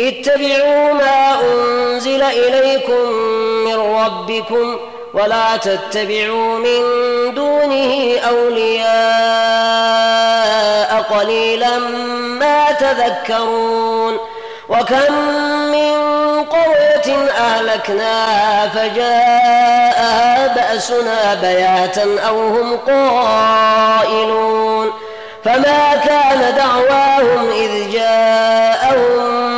اتبعوا ما أنزل إليكم من ربكم ولا تتبعوا من دونه أولياء قليلا ما تذكرون وكم من قرية أهلكناها فجاءها بأسنا بياتا أو هم قائلون فما كان دعواهم إذ جاءهم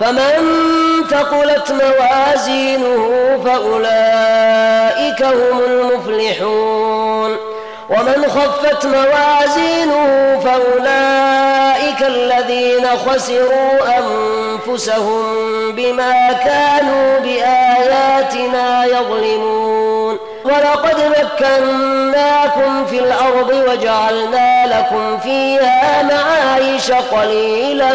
فمن ثقلت موازينه فأولئك هم المفلحون. ومن خفت موازينه فأولئك الذين خسروا أنفسهم بما كانوا بآياتنا يظلمون. ولقد مكناكم في الأرض وجعلنا لكم فيها معايش قليلا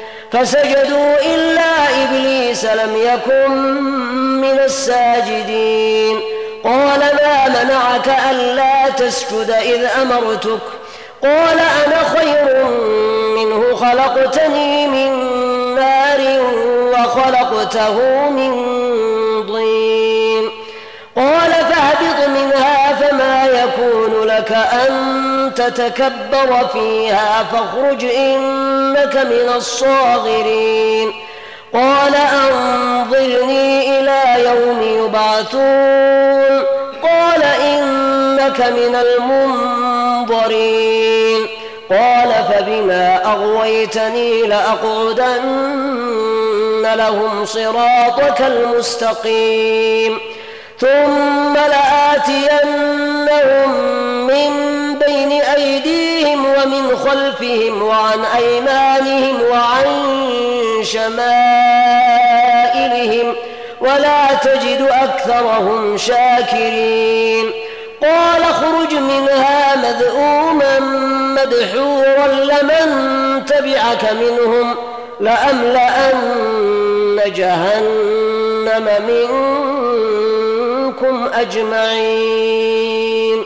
فسجدوا إلا إبليس لم يكن من الساجدين. قال ما منعك ألا تسجد إذ أمرتك؟ قال أنا خير منه خلقتني من نار وخلقته من طين قال فاهبط منها فما يكون لك أن تتكبر فيها فاخرج إنك من الصاغرين. قال أنظرني إلى يوم يبعثون. قال إنك من المنظرين. قال فبما أغويتني لأقعدن لهم صراطك المستقيم. ثم لآتينهم من بين أيديهم ومن خلفهم وعن أيمانهم وعن شمائلهم ولا تجد أكثرهم شاكرين. قال اخرج منها مذءوما مدحورا لمن تبعك منهم لأملأن جهنم منكم أجمعين.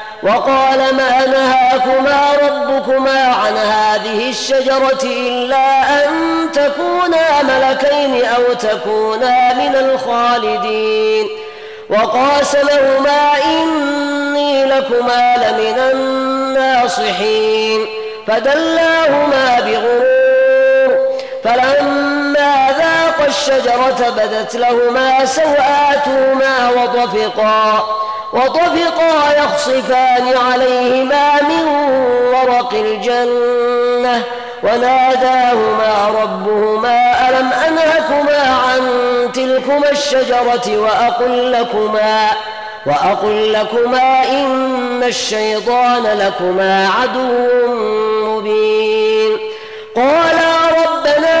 وقال ما نهاكما ربكما عن هذه الشجرة إلا أن تكونا ملكين أو تكونا من الخالدين. وقاسمهما إني لكما لمن الناصحين. فدلاهما بغرور. فلما ذاقا الشجرة بدت لهما سوآتهما وطفقا. وطفقا يخصفان عليهما من ورق الجنة وناداهما ربهما ألم أنهكما عن تلكما الشجرة وأقل لكما وأقل لكما إن الشيطان لكما عدو مبين قالا ربنا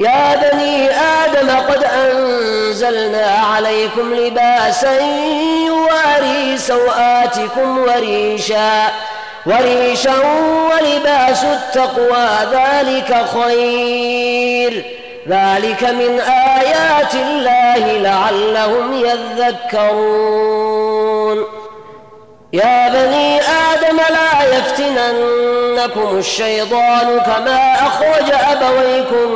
يا بني آدم قد أنزلنا عليكم لباسا يواري سوآتكم وريشا وريشا ولباس التقوى ذلك خير. ذلك من آيات الله لعلهم يذكرون. يا بني آدم لا يفتننكم الشيطان كما أخرج أبويكم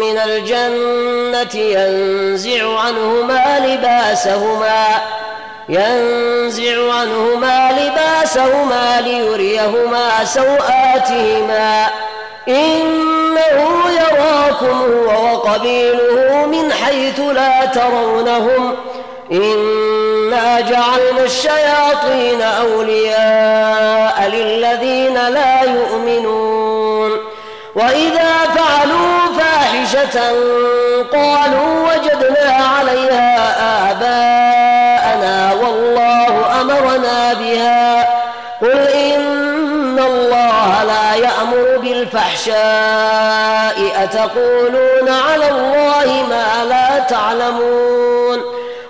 من الجنة ينزع عنهما لباسهما ينزع عنهما لباسهما ليريهما سوآتهما. إنه يراكم هو وقبيله من حيث لا ترونهم. إنا جعلنا الشياطين أولياء للذين لا يؤمنون وإذا فعلوا فاحشة قالوا وجدنا عليها آباءنا والله أمرنا بها قل إن الله لا يأمر بالفحشاء أتقولون على الله ما لا تعلمون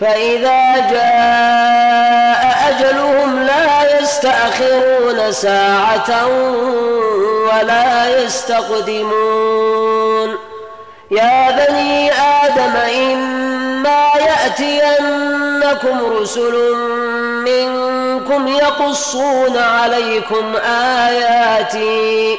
فإذا جاء أجلهم لا يستأخرون ساعة ولا يستقدمون. يا بني آدم إما يأتينكم رسل منكم يقصون عليكم آياتي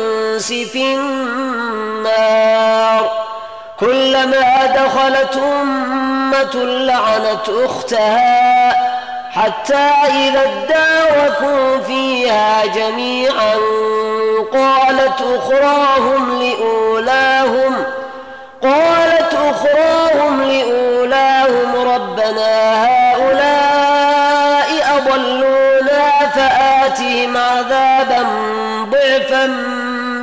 والانس في النار كلما دخلت امه لعنت اختها حتى إذا اداركوا فيها جميعا قالت أخراهم لأولاهم قالت أخراهم لأولاهم ربنا هؤلاء أضلونا فآتهم عذابا ضعفا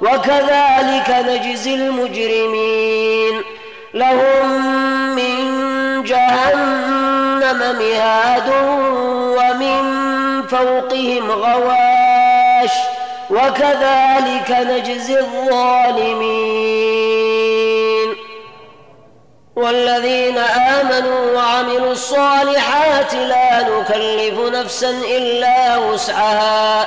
وكذلك نجزي المجرمين. لهم من جهنم مهاد ومن فوقهم غواش. وكذلك نجزي الظالمين. والذين آمنوا وعملوا الصالحات لا نكلف نفسا إلا وسعها.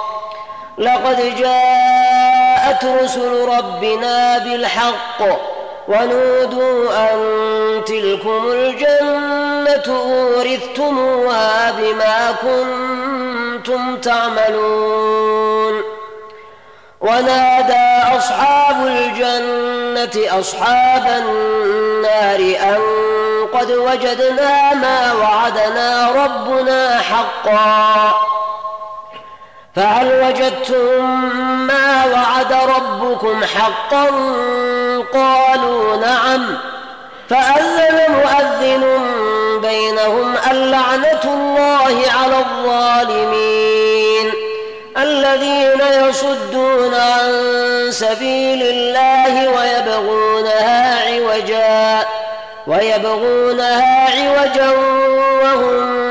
لقد جاءت رسل ربنا بالحق ونودوا أن تلكم الجنة أورثتموها بما كنتم تعملون. ونادى أصحاب الجنة أصحاب النار أن قد وجدنا ما وعدنا ربنا حقا. فهل وجدتم ما وعد ربكم حقا؟ قالوا نعم. فأذن مؤذن بينهم اللعنة الله على الظالمين الذين يصدون عن سبيل الله ويبغونها عوجا ويبغونها عوجا وهم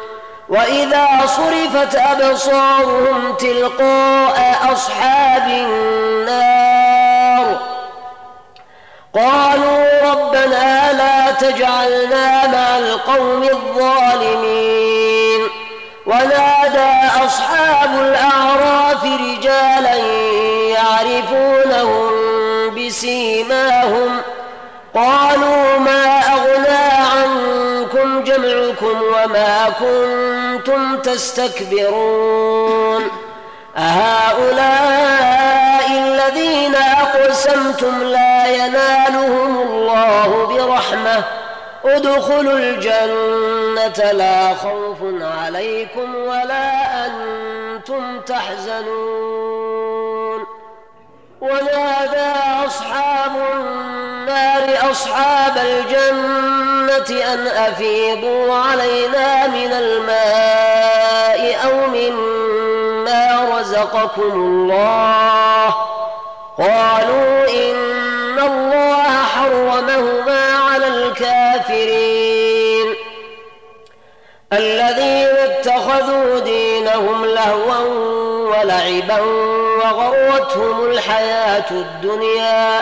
وإذا صرفت أبصارهم تلقاء أصحاب النار. قالوا ربنا لا تجعلنا مع القوم الظالمين. ونادى أصحاب الأعراف رجالا يعرفونهم بسيماهم. قالوا ما وما كنتم تستكبرون. أهؤلاء الذين أقسمتم لا ينالهم الله برحمة. ادخلوا الجنة لا خوف عليكم ولا أنتم تحزنون. ونادى أصحاب النار أصحاب الجنة أن أفيضوا علينا من الماء أو مما رزقكم الله. قالوا إن الله حرمهما على الكافرين. الذين اتخذوا دينهم لهوا ولعبا وغرتهم الحياة الدنيا.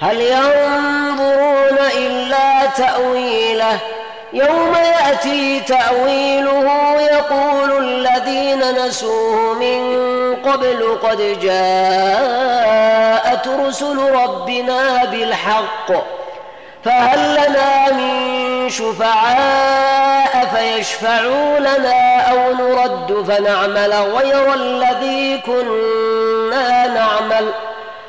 هل ينظرون إلا تأويله؟ يوم يأتي تأويله يقول الذين نسوه من قبل قد جاءت رسل ربنا بالحق فهل لنا من شفعاء فيشفعوا لنا أو نرد فنعمل غير الذي كنا نعمل؟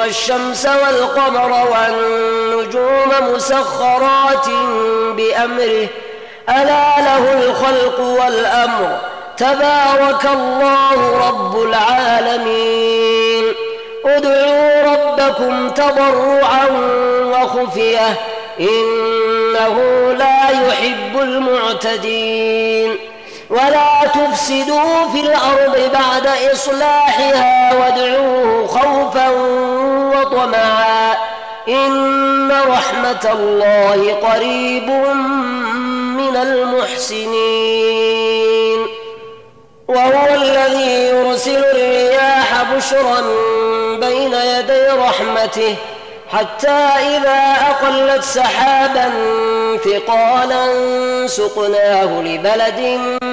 والشمس والقمر والنجوم مسخرات بأمره. ألا له الخلق والأمر. تبارك الله رب العالمين. ادعوا ربكم تضرعا وخفية. إنه لا يحب المعتدين. ولا تفسدوا في الأرض بعد إصلاحها وادعوه خوفا وطمعا إن رحمة الله قريب من المحسنين وهو الذي يرسل الرياح بشرا بين يدي رحمته حتى إذا أقلت سحابا ثقالا سقناه لبلد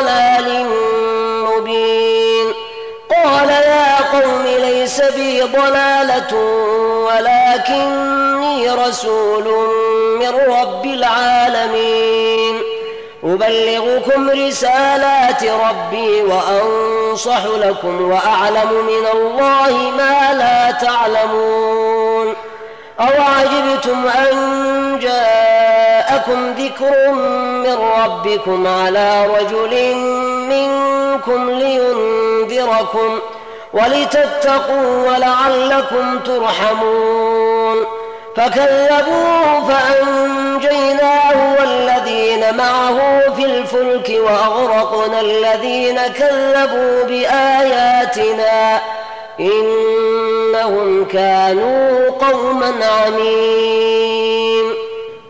ضلال مبين. قال يا قوم ليس بي ضلالة ولكني رسول من رب العالمين. أبلغكم رسالات ربي وأنصح لكم وأعلم من الله ما لا تعلمون. أوعجبتم أن جاءكم ذكر من ربكم على رجل منكم لينذركم ولتتقوا ولعلكم ترحمون فكذبوه فأنجيناه والذين معه في الفلك وأغرقنا الذين كذبوا بآياتنا إنهم كانوا قوما عمين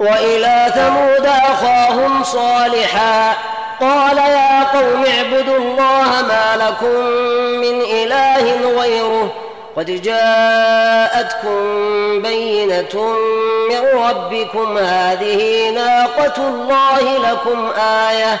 وإلى ثمود أخاهم صالحا. قال يا قوم اعبدوا الله ما لكم من إله غيره. قد جاءتكم بينة من ربكم. هذه ناقة الله لكم آية.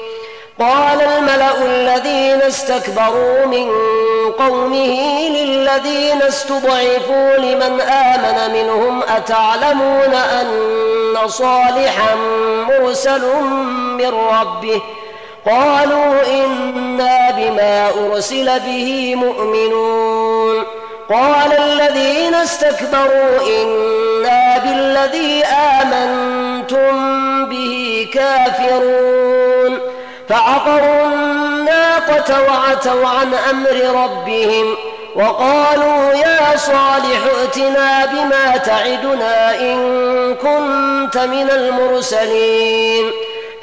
قال الملأ الذين استكبروا من قومه للذين استضعفوا لمن آمن منهم أتعلمون أن صالحا مرسل من ربه؟ قالوا إنا بما أرسل به مؤمنون. قال الذين استكبروا إنا بالذي آمنتم به كافرون. فعقروا الناقة وعتوا عن أمر ربهم وقالوا يا صالح ائتنا بما تعدنا إن كنت من المرسلين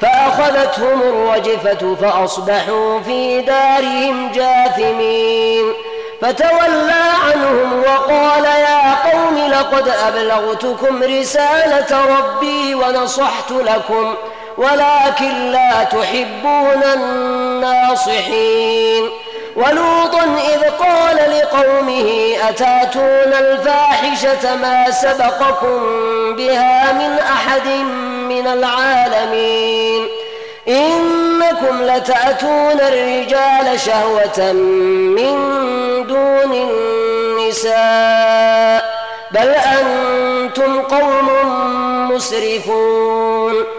فأخذتهم الرجفة فأصبحوا في دارهم جاثمين فتولى عنهم وقال يا قوم لقد أبلغتكم رسالة ربي ونصحت لكم ولكن لا تحبون الناصحين. ولوطا إذ قال لقومه أتاتون الفاحشة ما سبقكم بها من أحد من العالمين؟ إنكم لتأتون الرجال شهوة من دون النساء بل أنتم قوم مسرفون.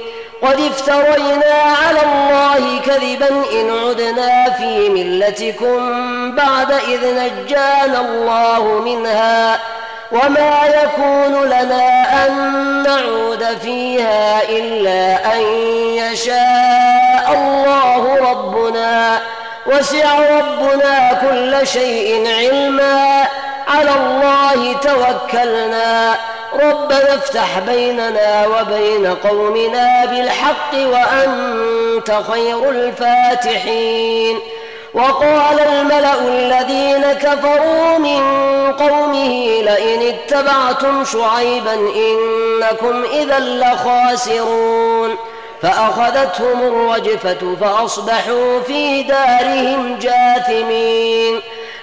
قد افترينا على الله كذبا إن عدنا في ملتكم بعد إذ نجانا الله منها وما يكون لنا أن نعود فيها إلا أن يشاء الله ربنا وسع ربنا كل شيء علما على الله توكلنا ربنا افتح بيننا وبين قومنا بالحق وأنت خير الفاتحين. وقال الملأ الذين كفروا من قومه لئن اتبعتم شعيبا إنكم إذا لخاسرون. فأخذتهم الرجفة فأصبحوا في دارهم جاثمين.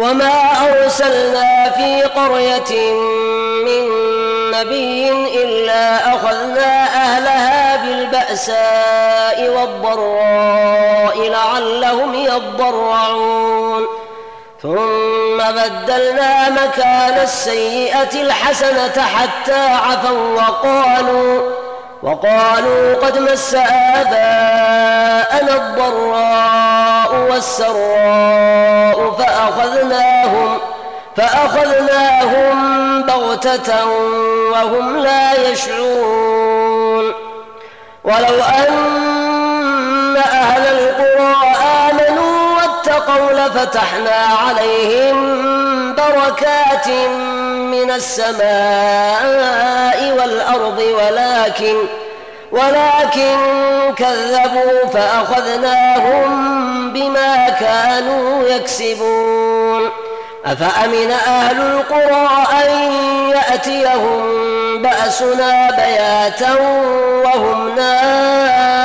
وما أرسلنا في قرية من نبي إلا أخذنا أهلها بالبأساء والضراء لعلهم يضرعون. ثم بدلنا مكان السيئة الحسنة حتى عفوا وقالوا وقالوا قد مس آباءنا الضراء والسراء فأخذناهم فأخذناهم بغتة وهم لا يشعرون. ولو أن أهل القرى آمنوا واتقوا لفتحنا عليهم بركات من السماء والأرض ولكن ولكن كذبوا فأخذناهم بما كانوا يكسبون. أفأمن أهل القرى أن يأتيهم بأسنا بياتا وهم نائمون؟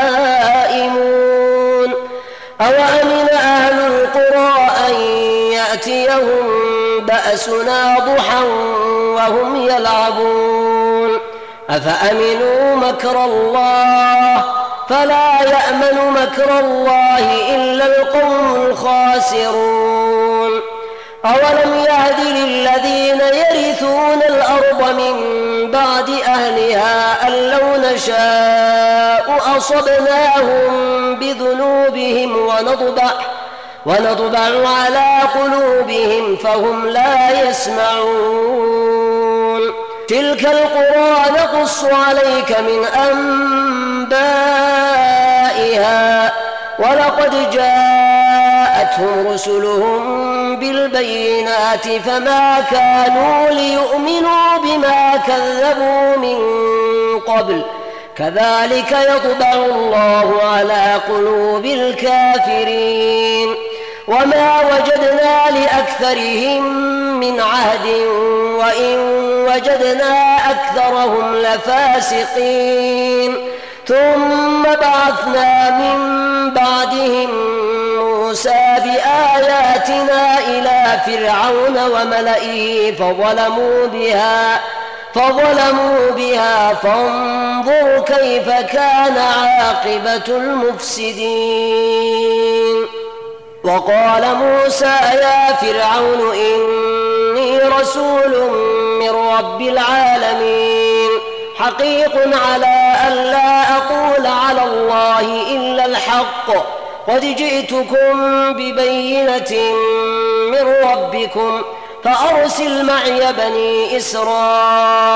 أوأمن أهل القرى أن يأتيهم بأسنا ضحى وهم يلعبون. أفأمنوا مكر الله؟ فلا يأمن مكر الله إلا القوم الخاسرون. أولم يهد للذين يرثون الأرض من بعد أهلها أن لو نشاء أصبناهم بذنوبهم ونطبع ونطبع على قلوبهم فهم لا يسمعون. تلك القرى نقص عليك من أنبائها. ولقد جاءتهم رسلهم بالبينات فما كانوا ليؤمنوا بما كذبوا من قبل. كذلك يطبع الله على قلوب الكافرين. وما وجدنا لأكثرهم من عهد وإن وجدنا أكثرهم لفاسقين. ثم بعثنا من بعدهم موسى بآياتنا إلى فرعون وملئه فظلموا بها فظلموا بها. فانظر كيف كان عاقبة المفسدين. وقال موسى يا فرعون إني رسول من رب العالمين حقيق على الا أقول على الله إلا الحق قد جئتكم ببينة من ربكم فأرسل معي بني إسرائيل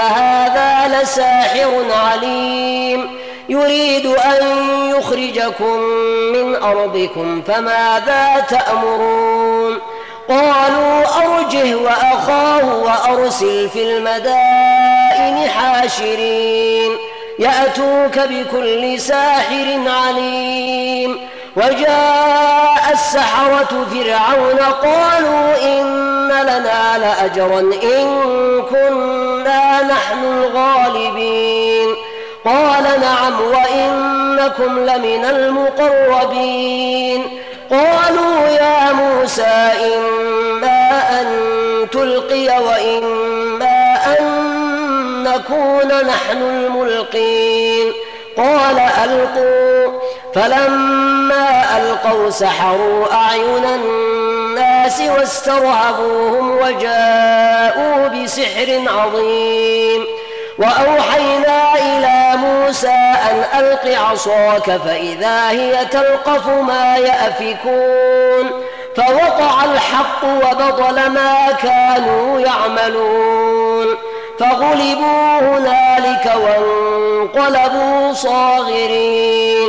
هذا لساحر عليم. يريد أن يخرجكم من أرضكم فماذا تأمرون؟ قالوا أرجه وأخاه وأرسل في المدائن حاشرين. يأتوك بكل ساحر عليم. وجاء السحرة فرعون قالوا إن لنا لأجرا إن كنا نحن الغالبين. قال نعم وإنكم لمن المقربين. قالوا يا موسى إما أن تلقي وإما أن نكون نحن الملقين. قال ألقوا. فلما ألقوا سحروا أعين الناس واسترهبوهم وجاءوا بسحر عظيم. وأوحينا إلى موسى أن ألق عصاك فإذا هي تلقف ما يأفكون. فوقع الحق وبطل ما كانوا يعملون. فغلبوا هنالك وانقلبوا صاغرين.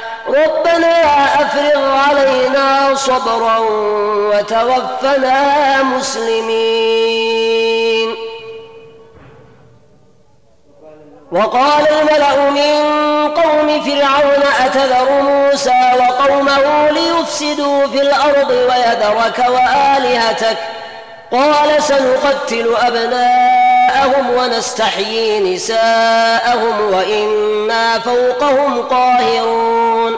ربنا أفرغ علينا صبرا وتوفنا مسلمين. وقال الملأ من قوم فرعون أتذر موسى وقومه ليفسدوا في الأرض ويذرك وآلهتك؟ قال سنقتل أبناءهم ونستحيي نساءهم وإنا فوقهم قاهرون.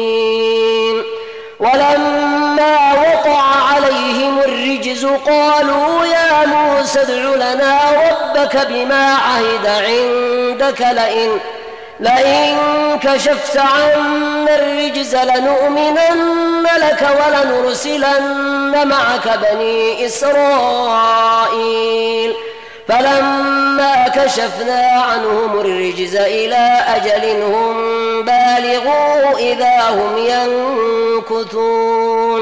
الرجز قالوا يا موسى ادع لنا ربك بما عهد عندك لئن لئن كشفت عنا الرجز لنؤمنن لك ولنرسلن معك بني إسرائيل. فلما كشفنا عنهم الرجز إلى أجل هم بالغوا إذا هم ينكثون.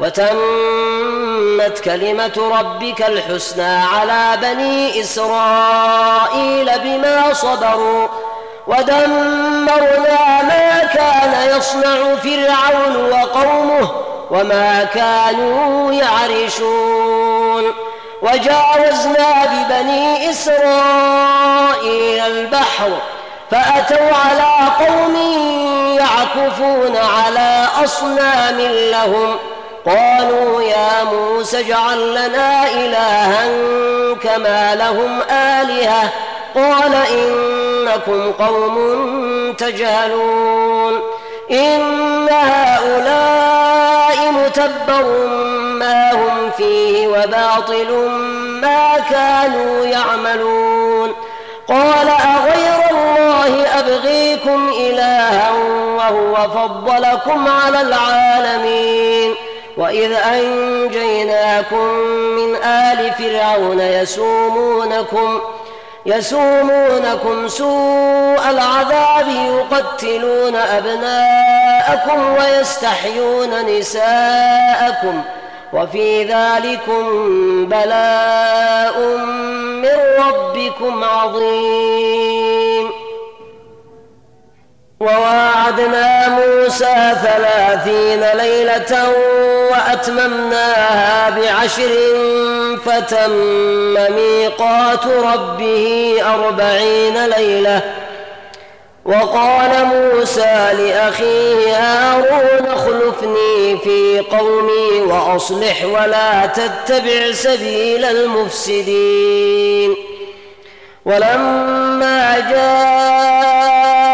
وتمت كلمة ربك الحسنى على بني إسرائيل بما صبروا ودمرنا ما كان يصنع فرعون وقومه وما كانوا يعرشون. وجاوزنا ببني إسرائيل البحر فأتوا على قوم يعكفون على أصنام لهم قالوا يا موسى اجعل لنا إلها كما لهم آلهة. قال إنكم قوم تجهلون. إن هؤلاء متبر ما هم فيه وباطل ما كانوا يعملون. قال أغير الله أبغيكم إلها وهو فضلكم على العالمين. وإذ أنجيناكم من آل فرعون يسومونكم يسومونكم سوء العذاب يقتلون أبناءكم ويستحيون نساءكم وفي ذلكم بلاء من ربكم عظيم وواعدنا موسى ثلاثين ليلة وأتممناها بعشر فتم ميقات ربه أربعين ليلة. وقال موسى لأخيه هارون اخلفني في قومي وأصلح ولا تتبع سبيل المفسدين. ولما جاء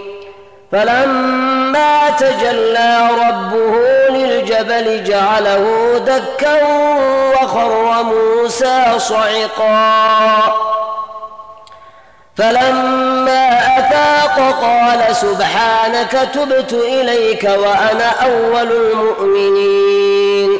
فلما تجلى ربه للجبل جعله دكا وخر موسى صعقا. فلما أفاق قال سبحانك تبت إليك وأنا أول المؤمنين.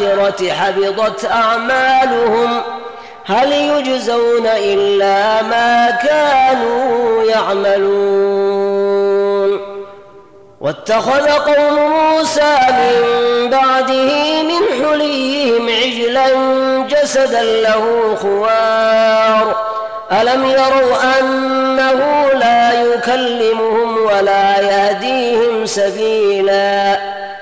الآخرة حبطت أعمالهم. هل يجزون إلا ما كانوا يعملون؟ واتخذ قوم موسى من بعده من حليهم عجلا جسدا له خوار. ألم يروا أنه لا يكلمهم ولا يهديهم سبيلا؟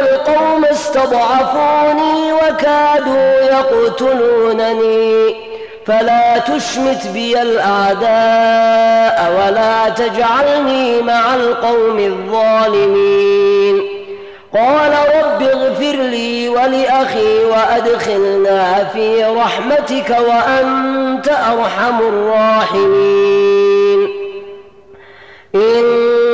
القوم استضعفوني وكادوا يقتلونني. فلا تشمت بي الأعداء ولا تجعلني مع القوم الظالمين. قال رب اغفر لي ولأخي وأدخلنا في رحمتك وأنت أرحم الراحمين.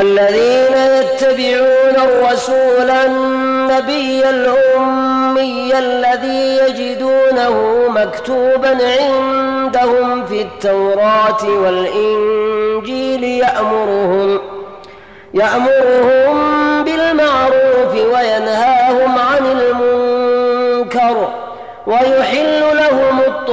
الذين يتبعون الرسول النبي الأمي الذي يجدونه مكتوبا عندهم في التوراة والإنجيل يأمرهم يأمرهم بالمعروف وينهاهم عن المنكر ويحل لهم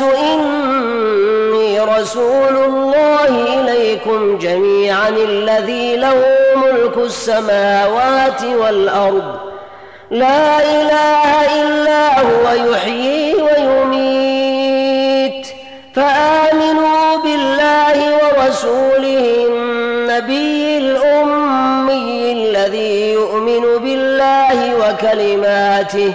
الناس إني رسول الله إليكم جميعا الذي له ملك السماوات والأرض. لا إله إلا هو يحيي ويميت. فآمنوا بالله ورسوله النبي الأمي الذي يؤمن بالله وكلماته.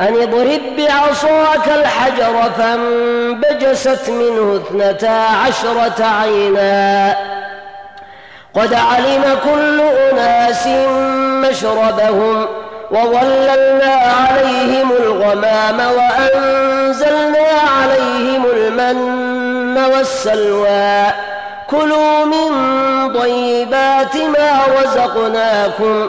أن اضرب بعصاك الحجر فانبجست منه اثنتا عشرة عينا. قد علم كل أناس مشربهم وظللنا عليهم الغمام وأنزلنا عليهم المن والسلوى. كلوا من طيبات ما رزقناكم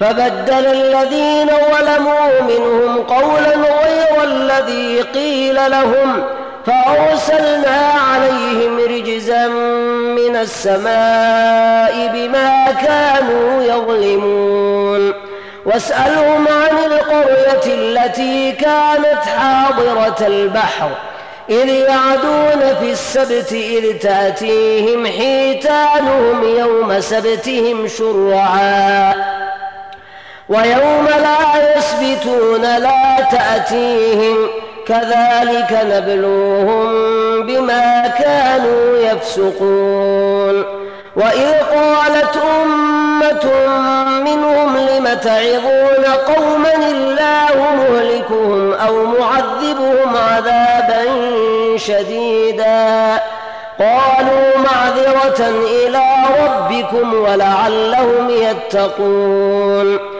فبدل الذين ظلموا منهم قولا غير الذي قيل لهم فأرسلنا عليهم رجزا من السماء بما كانوا يظلمون. واسألهم عن القرية التي كانت حاضرة البحر. إذ يعدون في السبت إذ تأتيهم حيتانهم يوم سبتهم شرعا. ويوم لا يسبتون لا تأتيهم كذلك نبلوهم بما كانوا يفسقون وإذ قالت أمة منهم لم تعظون قوما الله مهلكهم أو معذبهم عذابا شديدا قالوا معذرة إلى ربكم ولعلهم يتقون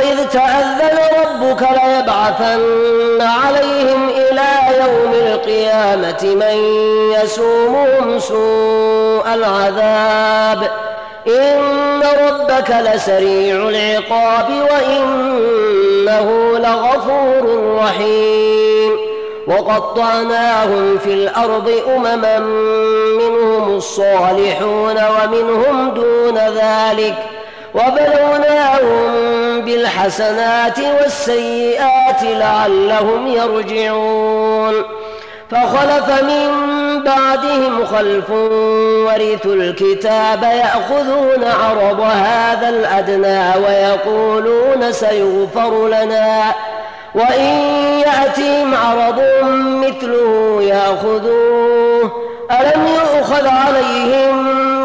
وإذ تأذن ربك ليبعثن عليهم إلى يوم القيامة من يسومهم سوء العذاب. إن ربك لسريع العقاب وإنه لغفور رحيم. وقطعناهم في الأرض أمما منهم الصالحون ومنهم دون ذلك. وبلوناهم بالحسنات والسيئات لعلهم يرجعون. فخلف من بعدهم خلف ورثوا الكتاب يأخذون عرض هذا الأدنى ويقولون سيغفر لنا. وإن ياتهم عرض مثله يأخذوه. ألم يؤخذ عليهم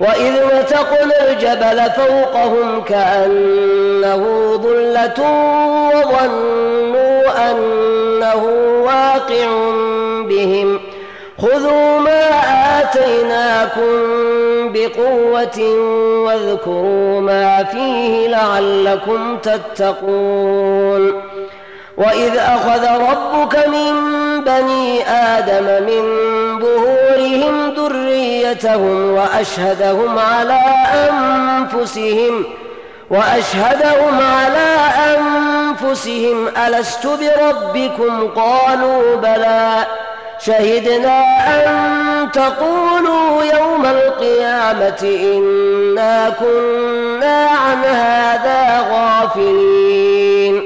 وإذ نتقنا الجبل فوقهم كأنه ظلة وظنوا أنه واقع بهم ۖ. خذوا ما آتيناكم بقوة واذكروا ما فيه لعلكم تتقون. وإذ أخذ ربك من بني آدم من ظهورهم ذريتهم وأشهدهم على أنفسهم وأشهدهم على أنفسهم ألست بربكم؟ قالوا بلى. شهدنا أن تقولوا يوم القيامة إنا كنا عن هذا غافلين.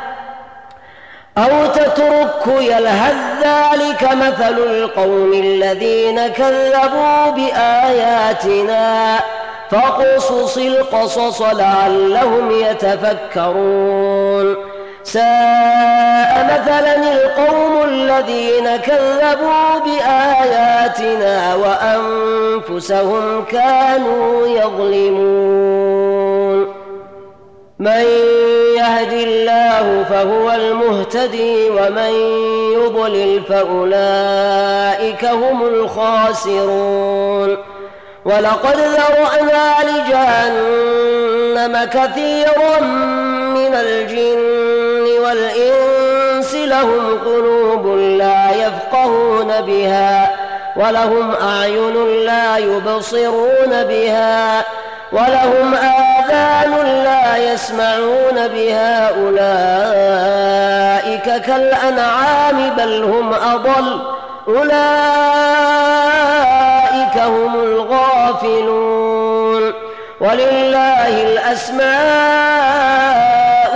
أو تترك يلهث ذلك مثل القوم الذين كذبوا بآياتنا فاقصص القصص لعلهم يتفكرون. ساء مثلا القوم الذين كذبوا بآياتنا وأنفسهم كانوا يظلمون. من يهد الله فهو المهتدي ومن يضلل فأولئك هم الخاسرون. ولقد ذرأنا لجهنم كثيرا من الجن والإنس لهم قلوب لا يفقهون بها ولهم أعين لا يبصرون بها ولهم آذان لا يسمعون بها أولئك كالأنعام بل هم أضل. أولئك هم الغافلون. ولله الأسماء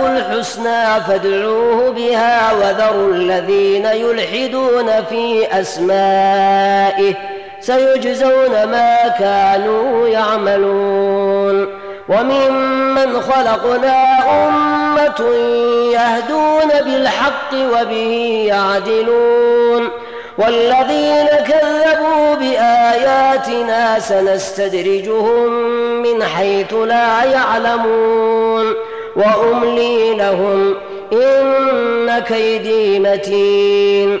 الحسنى فادعوه بها وذروا الذين يلحدون في أسمائه. سيجزون ما كانوا يعملون. وممن خلقنا أمة يهدون بالحق وبه يعدلون. والذين كذبوا بآياتنا آياتنا سنستدرجهم من حيث لا يعلمون. وأملي لهم إن كيدي متين.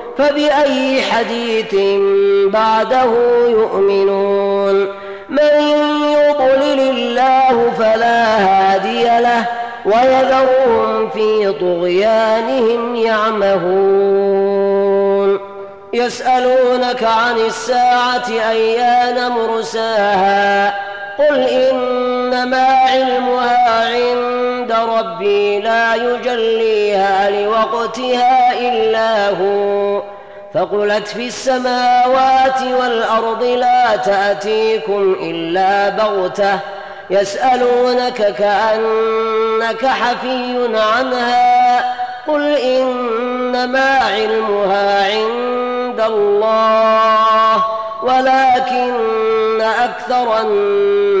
فبأي حديث بعده يؤمنون؟ من يضلل الله فلا هادي له ويذرهم في طغيانهم يعمهون. يسألونك عن الساعة أيان مرساها؟ قل إنما علمها عند ربي لا يجليها لوقتها إلا هو. فقلت في السماوات والأرض لا تأتيكم إلا بغتة يسألونك كأنك حفي عنها. قل إنما علمها عند الله ولكن أكثر الناس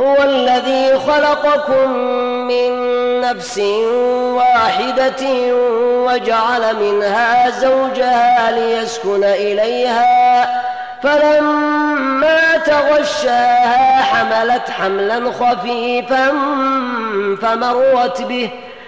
هو الذي خلقكم من نفس واحدة وجعل منها زوجها ليسكن إليها. فلما تغشاها حملت حملا خفيفا فمرت به.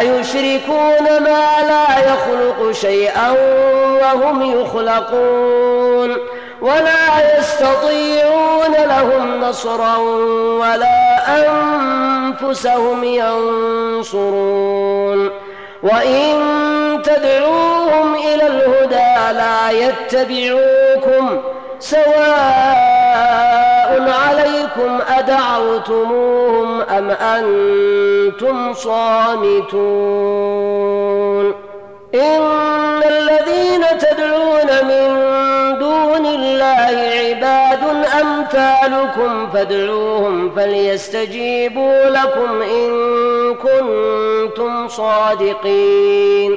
أيشركون ما لا يخلق شيئا وهم يخلقون ولا يستطيعون لهم نصرا ولا أنفسهم ينصرون وإن تدعوهم إلى الهدى لا يتبعوكم سواء عليكم أدعوتموهم أم أنتم صامتون إن الذين تدعون من دون الله عباد أمثالكم فادعوهم فليستجيبوا لكم إن كنتم صادقين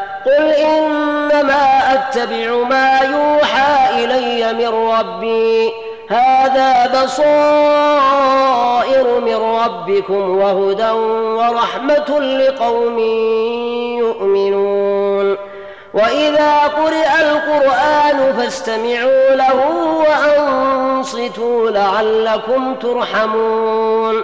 قل إنما أتبع ما يوحى إلي من ربي. هذا بصائر من ربكم وهدى ورحمة لقوم يؤمنون. وإذا قرئ القرآن فاستمعوا له وأنصتوا لعلكم ترحمون.